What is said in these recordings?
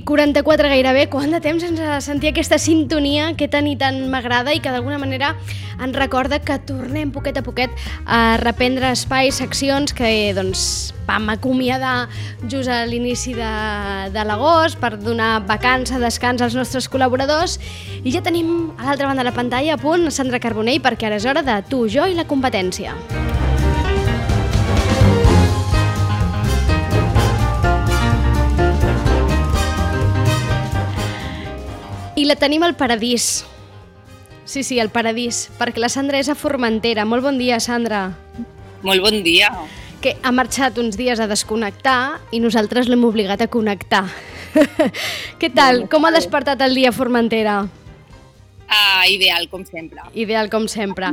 Les 9 i 44 gairebé, quant de temps ens sentir aquesta sintonia que tant i tant m'agrada i que d'alguna manera ens recorda que tornem poquet a poquet a reprendre espais, seccions que doncs, vam acomiadar just a l'inici de, de l'agost per donar vacança, descans als nostres col·laboradors i ja tenim a l'altra banda de la pantalla a punt Sandra Carbonell perquè ara és hora de tu, jo i la competència. I la tenim al paradís. Sí, sí, al paradís, perquè la Sandra és a Formentera. Molt bon dia, Sandra. Molt bon dia. Que ha marxat uns dies a desconnectar i nosaltres l'hem obligat a connectar. Què tal? Com ha despertat el dia a Formentera? Uh, ideal, com sempre. Ideal, com sempre.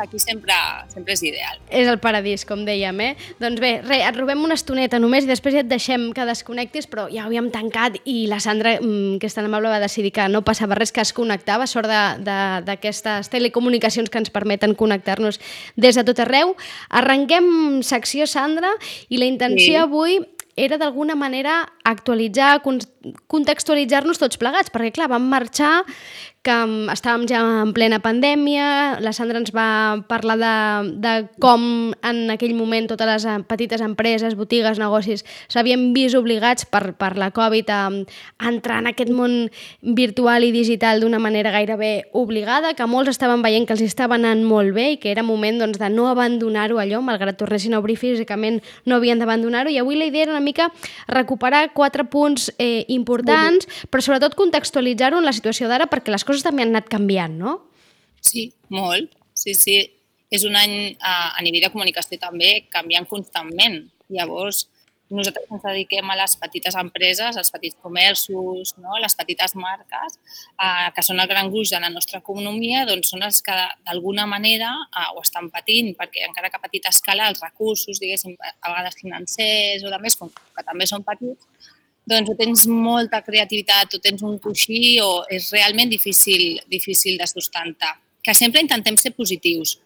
Aquí sempre, sempre és ideal. És el paradís, com dèiem, eh? Doncs bé, re, et robem una estoneta només i després ja et deixem que desconnectis, però ja ho havíem tancat i la Sandra, mm, que és tan amable, va decidir que no passava res, que es connectava, sort d'aquestes telecomunicacions que ens permeten connectar-nos des de tot arreu. Arrenquem secció, Sandra, i la intenció sí. avui era d'alguna manera actualitzar, contextualitzar-nos tots plegats, perquè clar, vam marxar que estàvem ja en plena pandèmia, la Sandra ens va parlar de, de com en aquell moment totes les petites empreses, botigues, negocis s'havien vist obligats per, per la Covid a, a entrar en aquest món virtual i digital d'una manera gairebé obligada, que molts estaven veient que els estava anant molt bé i que era moment doncs, de no abandonar-ho allò, malgrat tornessin a obrir físicament no havien d'abandonar-ho. I avui la idea era una mica recuperar quatre punts eh, importants, però sobretot contextualitzar-ho en la situació d'ara perquè les coses també han anat canviant, no? Sí, molt. Sí, sí. És un any a, a nivell de comunicació també canviant constantment. Llavors, nosaltres ens dediquem a les petites empreses, als petits comerços, no? les petites marques, eh, que són el gran gruix de la nostra economia, doncs són els que d'alguna manera eh, ho estan patint, perquè encara que a petita escala els recursos, diguéssim, a vegades financers o de més, com que també són petits, doncs o tens molta creativitat o tens un coixí o és realment difícil, difícil de sustentar. Que sempre intentem ser positius,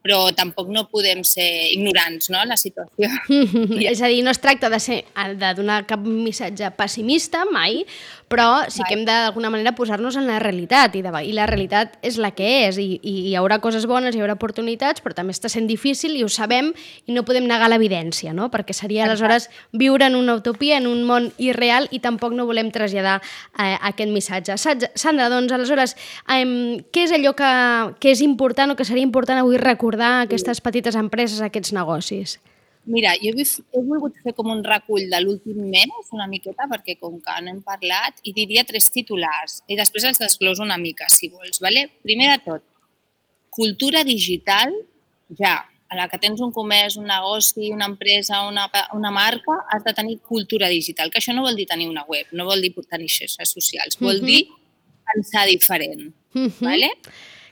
però tampoc no podem ser ignorants no, la situació. és a dir, no es tracta de, ser, de donar cap missatge pessimista mai, però sí que hem d'alguna manera posar-nos en la realitat i, de, i la realitat és la que és i, i hi haurà coses bones, hi haurà oportunitats, però també està sent difícil i ho sabem i no podem negar l'evidència, no? perquè seria aleshores viure en una utopia, en un món irreal i tampoc no volem traslladar eh, aquest missatge. Sandra, doncs aleshores, eh, què és allò que, que és important o que seria important avui recordar aquestes petites empreses, a aquests negocis? Mira, jo he, he volgut fer com un recull de l'últim mes, una miqueta, perquè com que no hem parlat, i diria tres titulars. I després els desgloso una mica, si vols. Vale? Primer de tot, cultura digital ja. A la que tens un comerç, un negoci, una empresa, una, una marca, has de tenir cultura digital, que això no vol dir tenir una web, no vol dir tenir xarxes socials, vol uh -huh. dir pensar diferent. Uh -huh. vale?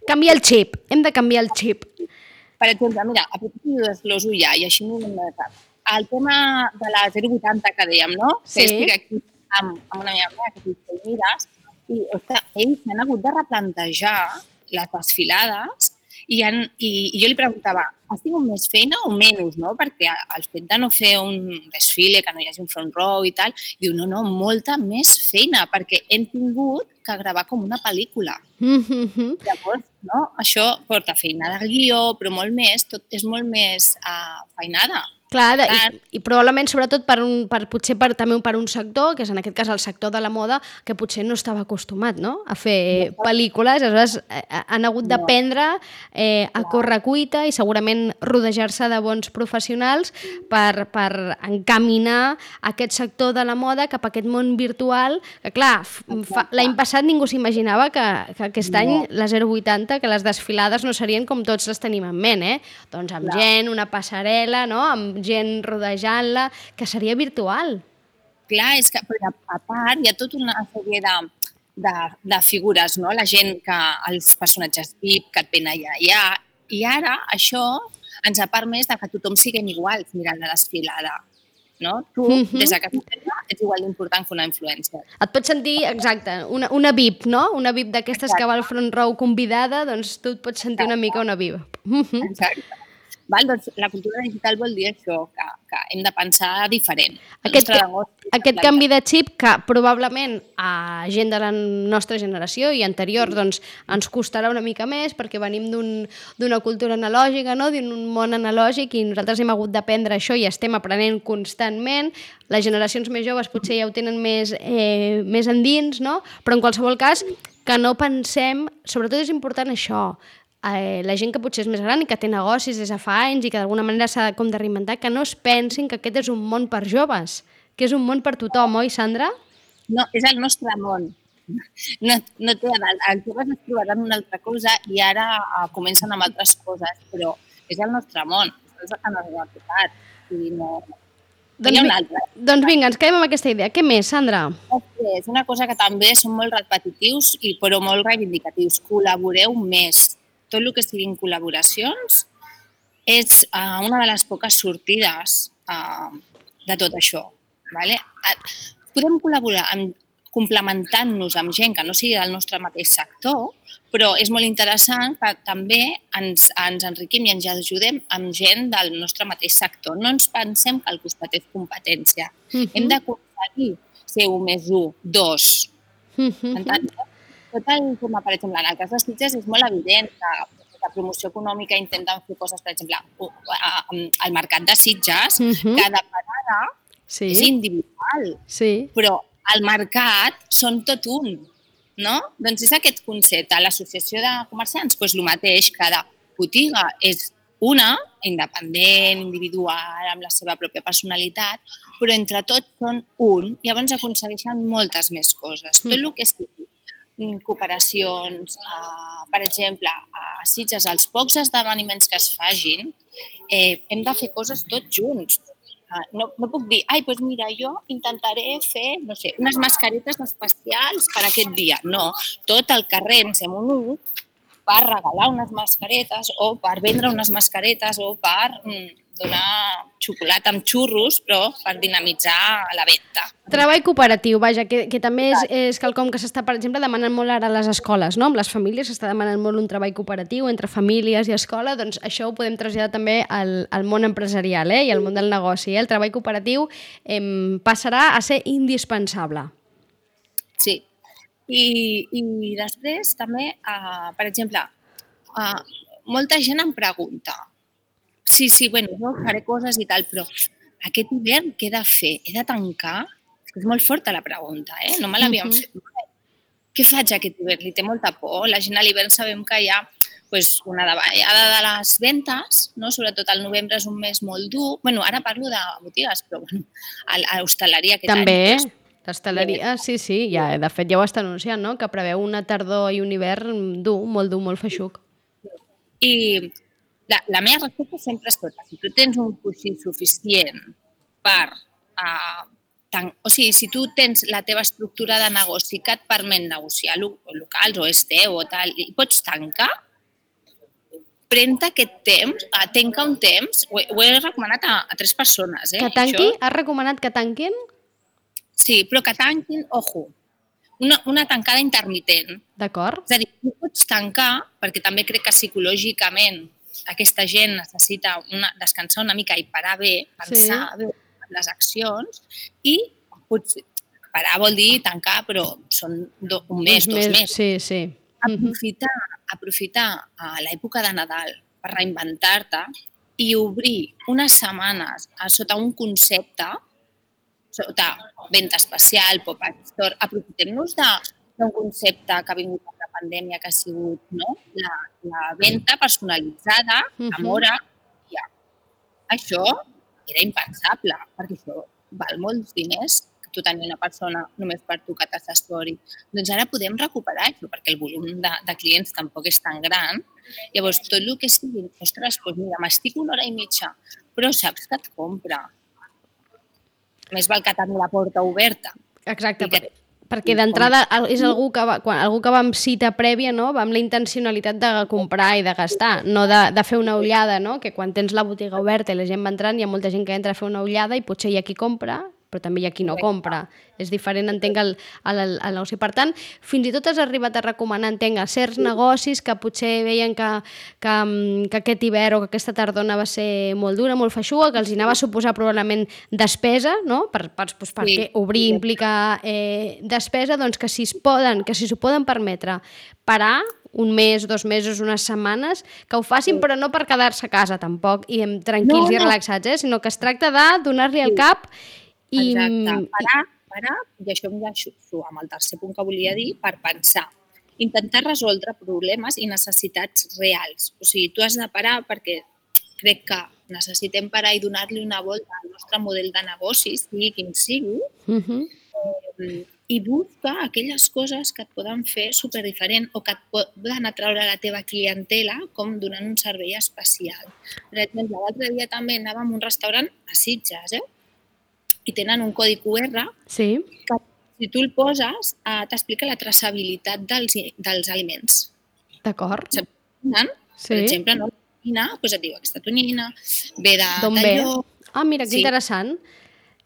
Canvia el xip, hem de canviar el xip. Per exemple, mira, aprofito i desgloso ja, i així no de cap. El tema de la 080 que dèiem, no? Sí. Que estic aquí amb, amb una meva mare que diu mires, i, ostres, ells s'han hagut de replantejar les desfilades i, han, i, i jo li preguntava, ha sigut més feina o menys, no? Perquè el fet de no fer un desfile, que no hi hagi un front row i tal, diu, no, no, molta més feina, perquè hem tingut que gravar com una pel·lícula. Mm -hmm. Llavors, no? això porta feina de guió, però molt més, tot és molt més uh, feinada. Clar, i, i probablement sobretot per, un, per potser per, també per un sector, que és en aquest cas el sector de la moda, que potser no estava acostumat no? a fer no. pel·lícules, aleshores eh, eh, han hagut d'aprendre eh, a córrer cuita i segurament rodejar-se de bons professionals per, per encaminar aquest sector de la moda cap a aquest món virtual, que clar, l'any passat ningú s'imaginava que, que aquest no. any la 080, que les desfilades no serien com tots les tenim en ment, eh? Doncs amb clar. gent, una passarel·la, no? amb gent rodejant-la, que seria virtual. Clar, és que però a part hi ha tota una sèrie de, de, de figures, no? La gent que, els personatges VIP que et ven allà, allà. I ara això ens ha permès de que tothom siguem iguals mirant la desfilada. No? Tu, mhm. -huh. des de casa ets igual d'important que una influencer. Et pots sentir, exacte, una, una VIP, no? Una VIP d'aquestes que va al front row convidada, doncs tu et pots sentir exacte. una mica una VIP. Mhm. -huh. Exacte. Val? Doncs la cultura digital vol dir això, que, que hem de pensar diferent. Aquest, negoci aquest canvi de xip que probablement a gent de la nostra generació i anterior doncs, ens costarà una mica més perquè venim d'un- d'una cultura analògica, no? d'un món analògic i nosaltres hem hagut d'aprendre això i estem aprenent constantment. Les generacions més joves potser ja ho tenen més, eh, més endins, no? però en qualsevol cas que no pensem, sobretot és important això, eh, la gent que potser és més gran i que té negocis des de fa anys i que d'alguna manera s'ha com de reinventar, que no es pensin que aquest és un món per joves, que és un món per tothom, oi, Sandra? No, és el nostre món. No, no té edat. Els joves es trobaran una altra cosa i ara uh, comencen amb altres coses, però és el nostre món. És el que ens ha tocat. I no... Doncs, vi- doncs vinga, ens quedem amb aquesta idea. Què més, Sandra? És una cosa que també són molt repetitius i però molt reivindicatius. Col·laboreu més. Tot el que siguin col·laboracions és uh, una de les poques sortides uh, de tot això. Vale? Eh, Podem col·laborar amb, complementant-nos amb gent que no sigui del nostre mateix sector, però és molt interessant que també ens, ens enriquim i ens ajudem amb gent del nostre mateix sector. No ens pensem que al costat és competència. Mhm. Hem d'aconseguir ser un més un, dos. Mhm. En tant, tot el tema, per exemple, en el cas de Sitges és molt evident que la promoció econòmica intenten fer coses, per exemple, al mercat de Sitges, Mhm. cada parada Sí, és individual, sí. però al mercat són tot un, no? Doncs és aquest concepte. L'associació de comerciants, doncs el mateix, cada botiga és una, independent, individual, amb la seva pròpia personalitat, però entre tots són un, llavors aconsegueixen moltes més coses. Tot el que sigui mm, cooperacions, eh, per exemple, a Sitges, els pocs esdeveniments que es fagin, eh, hem de fer coses tots junts. Ah, No, no puc dir, ai, doncs mira, jo intentaré fer, no sé, unes mascaretes especials per aquest dia. No, tot el carrer ens hem unit per regalar unes mascaretes o per vendre unes mascaretes o per mm, donar xocolata amb xurros, però per dinamitzar la venda. Treball cooperatiu, vaja, que, que també és, és quelcom que s'està, per exemple, demanant molt ara a les escoles, no? Amb les famílies s'està demanant molt un treball cooperatiu entre famílies i escola, doncs això ho podem traslladar també al, al món empresarial eh? i al món del negoci. Eh? El treball cooperatiu eh, passarà a ser indispensable. Sí. I, i després també, uh, per exemple, uh, molta gent em pregunta sí, sí, bueno, jo faré coses i tal, però aquest hivern què he de fer? He de tancar? És molt forta la pregunta, eh? No me l'havíem Mhm. fet mai. Què faig aquest hivern? Li té molta por. La gent a l'hivern sabem que hi ha pues, una davallada de les ventes, no? sobretot el novembre és un mes molt dur. bueno, ara parlo de botigues, però bueno, a l'hostaleria aquest També, any. l'hostaleria, sí, sí, ja, de fet ja ho està anunciant, no? que preveu una tardor i un hivern dur, molt dur, molt feixuc. I la, la meva resposta sempre és tota. Si tu tens un coixí suficient per... Uh, tan, o sigui, si tu tens la teva estructura de negoci que et permet negociar lo, locals o és teu o tal, i pots tancar, pren aquest temps, uh, tenca un temps, ho, ho he recomanat a, a tres persones. Eh, Que tanqui? Això. Has recomanat que tanquin? Sí, però que tanquin, ojo, una, una tancada intermitent. D'acord? És a dir, no pots tancar, perquè també crec que psicològicament aquesta gent necessita una, descansar una mica i parar bé, pensar sí. bé les accions, i potser, parar vol dir tancar, però són do, un mes, Uns dos mesos. Sí, sí. Aprofitar, aprofitar a l'època de Nadal per reinventar-te i obrir unes setmanes a sota un concepte, sota venda especial, pop-up store, aprofitem-nos d'un concepte que ha vingut la pandèmia, que ha sigut no? la, la venda personalitzada, Mhm. amb hora. Ja. Això era impensable, perquè això val molts diners que tu tenir una persona només per tu que t'assessori. Doncs ara podem recuperar això, perquè el volum de, de clients tampoc és tan gran. Llavors, tot el que sigui, ostres, doncs mira, m'estic una hora i mitja, però saps que et compra. Més val que tenir la porta oberta. Exacte, que- perquè d'entrada és algú que, va, quan, algú que va amb cita prèvia, no? va amb la intencionalitat de comprar i de gastar, no de, de fer una ullada, no? que quan tens la botiga oberta i la gent va entrant, hi ha molta gent que entra a fer una ullada i potser hi ha qui compra però també hi ha qui no compra. És diferent, entenc, el, el, el negoci. Per tant, fins i tot has arribat a recomanar, entenc, a certs negocis que potser veien que, que, que aquest hivern o que aquesta tardona va ser molt dura, molt feixuga, que els hi anava a suposar probablement despesa, no? Per, per, doncs, perquè obrir implica eh, despesa, doncs que si es poden, que si s'ho poden permetre parar un mes, dos mesos, unes setmanes, que ho facin, però no per quedar-se a casa tampoc, i tranquils no, no. i relaxats, eh? sinó que es tracta de donar-li el cap i... Exacte, parar, parar, i això em deixo amb el tercer punt que volia dir, per pensar. Intentar resoldre problemes i necessitats reals. O sigui, tu has de parar perquè crec que necessitem parar i donar-li una volta al nostre model de negoci, sigui quin sigui, uh -huh. eh, i busca aquelles coses que et poden fer super diferent o que et poden atraure la teva clientela com donant un servei especial. Per exemple, l'altre dia també anàvem a un restaurant a Sitges, eh? I tenen un codi QR sí. que si tu el poses eh, t'explica la traçabilitat dels, dels aliments. D'acord. Sí. Per exemple, no? tonyina, doncs et diu aquesta tonyina ve de D'on ve? Ah, mira, que sí. interessant.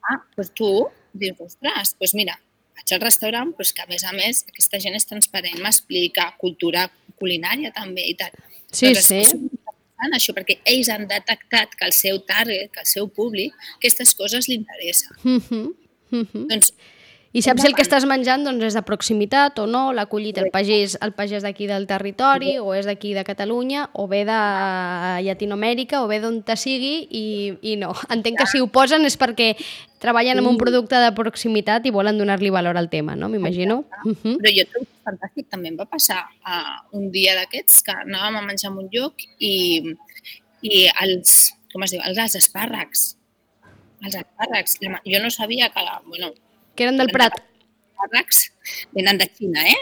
Ah, doncs tu dius, ostres, doncs mira, vaig al restaurant, però és que a més a més aquesta gent és transparent, m'explica cultura culinària també i tal. Sí, però sí. És això, perquè ells han detectat que el seu target, que el seu públic, aquestes coses li interessen. Mm -hmm. Mm -hmm. Doncs i saps si el que estàs menjant doncs, és de proximitat o no, l'ha collit el pagès, el pagès d'aquí del territori o és d'aquí de Catalunya o ve de Llatinoamèrica o ve d'on te sigui i, i no. Entenc que si ho posen és perquè treballen amb un producte de proximitat i volen donar-li valor al tema, no? M'imagino. Uh -huh. Però jo trobo fantàstic. També em va passar uh, un dia d'aquests que anàvem a menjar en un lloc i, i els, com es diu, els, els espàrrecs, els espàrrecs, jo no sabia que, bueno, que eren del Prat. Espàrrecs venen de Xina, eh?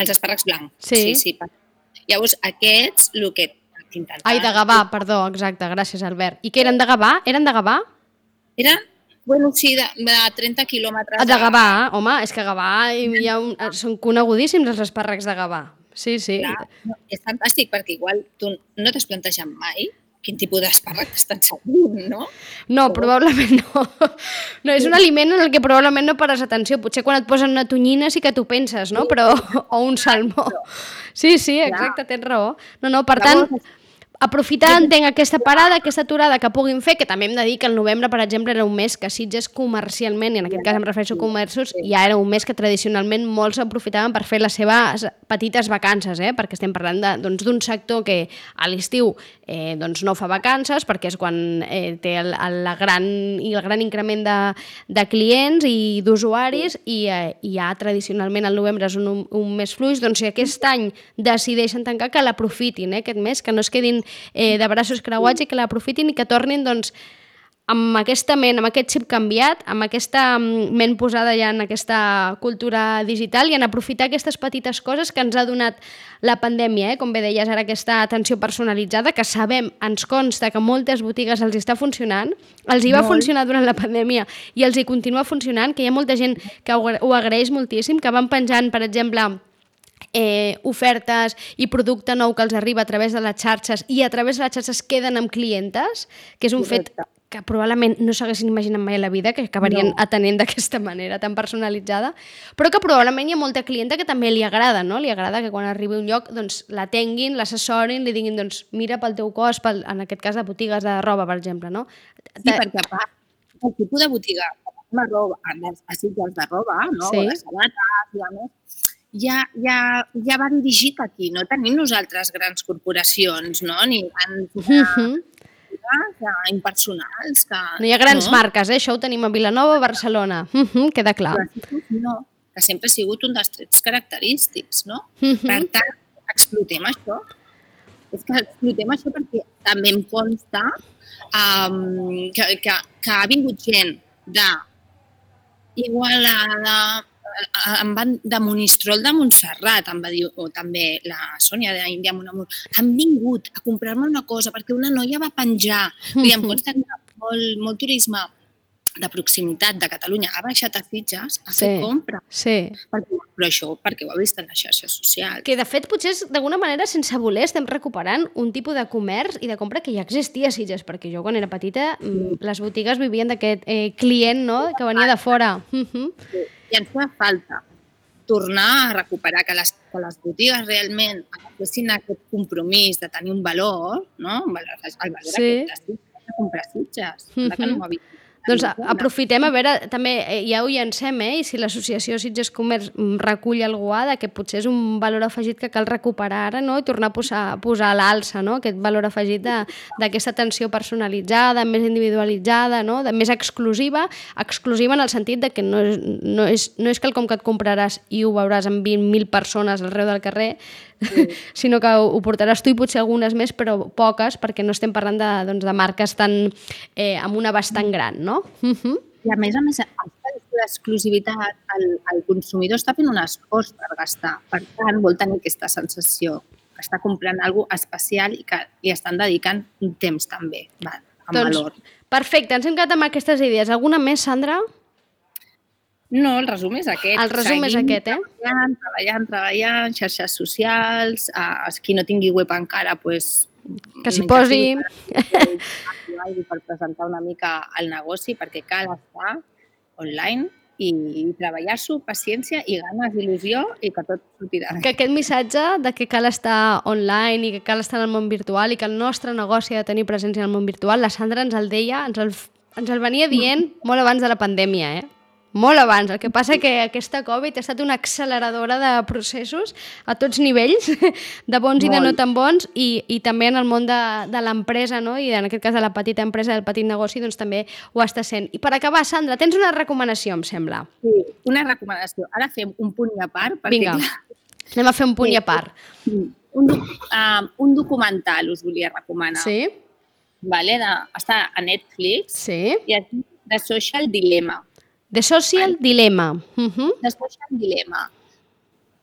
Els espàrrecs blancs. Sí. sí, sí. Llavors, aquests, el que t'intentava... Ai, de Gavà, perdó, exacte, gràcies, Albert. I què eren de Gavà? Eren de Gavà? Eren Bueno, sí, de, de 30 quilòmetres. Ah, de Gavà, home, és que Gavà hi ha un, són conegudíssims els espàrrecs de Gavà. Sí, sí. Clar, és fantàstic perquè igual tu no t'has plantejat mai quin tipus d'espàrrec estan servint, no? No, probablement no. No, és un aliment en el que probablement no pares atenció. Potser quan et posen una tonyina sí que tu penses, no? Però, o un salmó. Sí, sí, exacte, tens raó. No, no, per tant, aprofitar, entenc, aquesta parada, aquesta aturada que puguin fer, que també hem de dir que el novembre, per exemple, era un mes que Sitges comercialment, i en aquest cas em refereixo a comerços, ja era un mes que tradicionalment molts aprofitaven per fer les seves petites vacances, eh? perquè estem parlant doncs, d'un doncs, sector que a l'estiu eh, doncs no fa vacances, perquè és quan eh, té el, el, la gran, i el gran increment de, de clients i d'usuaris, i, eh, i ja tradicionalment el novembre és un, un mes fluix, doncs si aquest any decideixen tancar, que l'aprofitin, eh, aquest mes, que no es quedin eh, de braços creuats i que l'aprofitin i que tornin doncs, amb aquesta ment, amb aquest xip canviat, amb aquesta mm, ment posada ja en aquesta cultura digital i en aprofitar aquestes petites coses que ens ha donat la pandèmia, eh? com bé deies ara, aquesta atenció personalitzada, que sabem, ens consta que moltes botigues els està funcionant, els hi va Molt. funcionar durant la pandèmia i els hi continua funcionant, que hi ha molta gent que ho agraeix moltíssim, que van penjant, per exemple, eh, ofertes i producte nou que els arriba a través de les xarxes i a través de les xarxes queden amb clientes, que és un Correcte. fet que probablement no s'haguessin imaginat mai a la vida que acabarien no. atenent d'aquesta manera tan personalitzada, però que probablement hi ha molta clienta que també li agrada, no? Li agrada que quan arribi a un lloc doncs, la tinguin, l'assessorin, li diguin doncs, mira pel teu cos, pel, en aquest cas de botigues de roba, per exemple, no? Sí, perquè a part, el tipus de botiga, de roba, a sitges de roba, no? Sí. O de sabates, i a més, ja, ja, ja va dirigit aquí. No tenim nosaltres grans corporacions, no? ni grans uh -huh. que, impersonals. Que, no hi ha grans no? marques, eh? això ho tenim a Vilanova, Barcelona, uh -huh, queda clar. No, que sempre ha sigut un dels trets característics. No? Uh -huh. Per tant, explotem això. És que explotem això perquè també em consta um, que, que, que ha vingut gent de Igualada, em van de Monistrol de Montserrat, em va dir, o també la Sònia d'Índia Monamur, han vingut a comprar-me una cosa perquè una noia va penjar. I em consta que molt, molt turisme de proximitat de Catalunya ha baixat a Sitges a Sí. fer compra. Sí. Perquè, però això perquè ho ha vist en les xarxes socials. Que de fet potser d'alguna manera sense voler estem recuperant un tipus de comerç i de compra que ja existia a Sitges, perquè jo quan era petita mm, les botigues vivien d'aquest eh, client no? que venia de fora. Uh -huh. I ens fa falta tornar a recuperar que les, que les botigues realment agafessin aquest compromís de tenir un valor, no? Un valor, el valor Sí. aquest de Sitges. Mm -hmm. que no m'ho havia Doncs aprofitem a veure, també eh, ja ho llancem, eh? i si l'associació Sitges Comerç mm, recull algú de que potser és un valor afegit que cal recuperar ara no? i tornar a posar, posar a l'alça no? aquest valor afegit de- d'aquesta atenció personalitzada, més individualitzada, no? de més exclusiva, exclusiva en el sentit de que no és, no és, no és quelcom que et compraràs i ho veuràs amb 20.000 persones arreu del carrer, sinó que ho, portaràs tu i potser algunes més, però poques, perquè no estem parlant de, doncs, de marques tan, eh, amb un abast tan gran, no? Uh -huh. I a més a més, aquesta exclusivitat, el, el consumidor està fent un esforç per gastar. Per tant, vol tenir aquesta sensació que està comprant alguna especial i que li estan dedicant un temps també, va, amb Doncs, valor. perfecte, ens hem quedat amb aquestes idees. Alguna més, Sandra? No, el resum és aquest. El resum és Seguim aquest, eh? Treballant, treballant, treballant, xarxes socials, uh, qui no tingui web encara, pues, Que s'hi posi. per presentar una mica el negoci, perquè cal estar online i, i treballar-s'ho, paciència i ganes, il·lusió i que tot sortirà. Que aquest missatge de que cal estar online i que cal estar en el món virtual i que el nostre negoci ha de tenir presència en el món virtual, la Sandra ens el deia, ens el, ens el venia dient molt abans de la pandèmia, eh? Molt abans. El que passa que aquesta Covid ha estat una acceleradora de processos a tots nivells, de bons i de no Molt. tan bons, i, i també en el món de, de l'empresa, no? i en aquest cas de la petita empresa, del petit negoci, doncs també ho està sent. I per acabar, Sandra, tens una recomanació, em sembla. Sí, una recomanació. Ara fem un punt i a part, perquè Vinga. clar, Anem a fer un punt i a part. un, uh, un documental us volia recomanar. Sí? Vale? De, està a Netflix Sí. i diu The Social Dilemma. The Social Dilemma. Uh -huh. The Social Dilemma.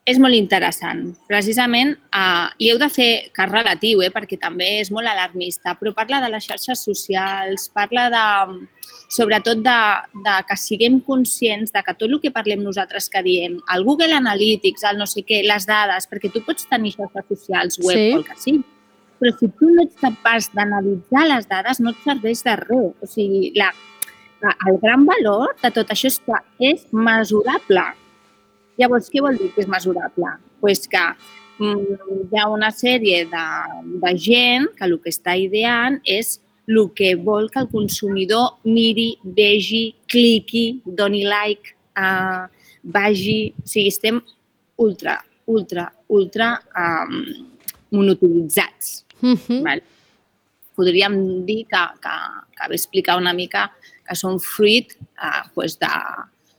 És molt interessant. Precisament, uh, i heu de fer cas relatiu, eh, perquè també és molt alarmista, però parla de les xarxes socials, parla de, sobretot de, de que siguem conscients de que tot el que parlem nosaltres que diem, el Google Analytics, el no sé què, les dades, perquè tu pots tenir xarxes socials web Sí. o el que sigui, però si tu no ets capaç d'analitzar les dades no et serveix de res. O sigui, la, la, el gran valor de tot això és que és mesurable. Llavors, què vol dir que és mesurable? pues que mm, hi ha una sèrie de, de gent que el que està ideant és el que vol que el consumidor miri, vegi, cliqui, doni like, uh, vagi... O sigui, estem ultra, ultra, ultra um, monopolitzats. Uh -huh. Vale? Podríem dir que, que, que ve explicar una mica que són fruit eh, pues de,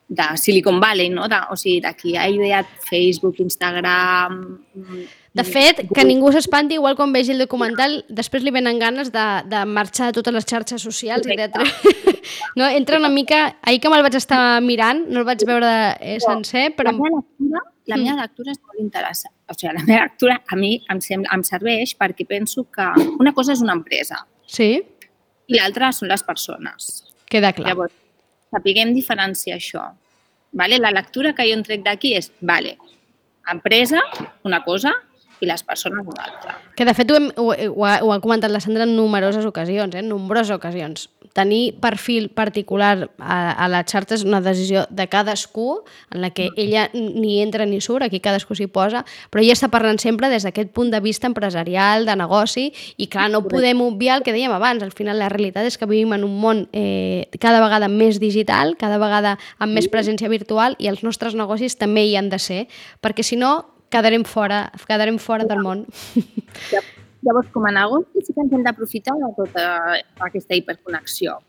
de Silicon Valley, no? de, o sigui, de qui ha ideat Facebook, Instagram... mm, De fet, que ningú s'espanti, igual quan vegi el documental, després li venen ganes de, de marxar de totes les xarxes socials i de... no, entra una mica... Ahir que me'l vaig estar mirant, no el vaig veure eh, sencer, però... La meva lectura, la meva lectura és molt interessant. O sigui, la meva lectura a mi em, sembla, em serveix perquè penso que una cosa és una empresa Sí, i l'altra són les persones. Queda clar. Llavors, sapiguem diferenciar això. Vale? La lectura que jo en trec d'aquí és, vale, empresa, una cosa, i les persones, una altra. Que de fet ho, hem, ho, ho, ha, ho ha comentat la Sandra en numeroses ocasions, eh? en nombroses ocasions. Tenir perfil particular a, a les xarxes és una decisió de cadascú, en la que ella ni entra ni surt, aquí cadascú s'hi posa, però ella està parlant sempre des d'aquest punt de vista empresarial, de negoci, i clar, no podem obviar el que dèiem abans, al final la realitat és que vivim en un món eh, cada vegada més digital, cada vegada amb més presència virtual, i els nostres negocis també hi han de ser, perquè si no quedarem fora, quedarem fora del món. Llavors, com a negoci, sí que ens hem d'aprofitar de tota aquesta hiperconnexió.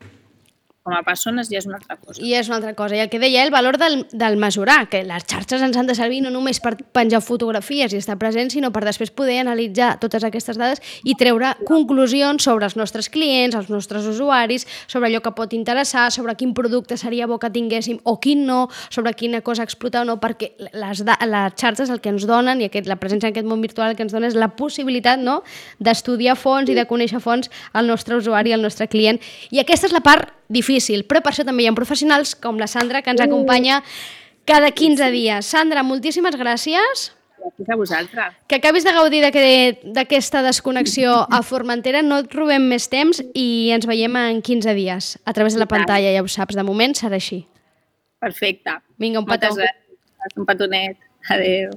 Com a persones ja és una altra cosa. I és una altra cosa. I el que deia, el valor del, del mesurar, que les xarxes ens han de servir no només per penjar fotografies i estar presents, sinó per després poder analitzar totes aquestes dades i treure conclusions sobre els nostres clients, els nostres usuaris, sobre allò que pot interessar, sobre quin producte seria bo que tinguéssim o quin no, sobre quina cosa explotar o no, perquè les, les xarxes el que ens donen i aquest, la presència en aquest món virtual que ens dona és la possibilitat no, d'estudiar fons i de conèixer fons el nostre usuari, el nostre client. I aquesta és la part difícil, però per això també hi ha professionals com la Sandra que ens acompanya cada 15 dies. Sandra, moltíssimes gràcies. Gràcies a vosaltres. Que acabis de gaudir d'aquesta desconnexió a Formentera, no et robem més temps i ens veiem en 15 dies a través de la pantalla, ja ho saps, de moment serà així. Perfecte. Vinga, un petó. Un petonet. Adéu.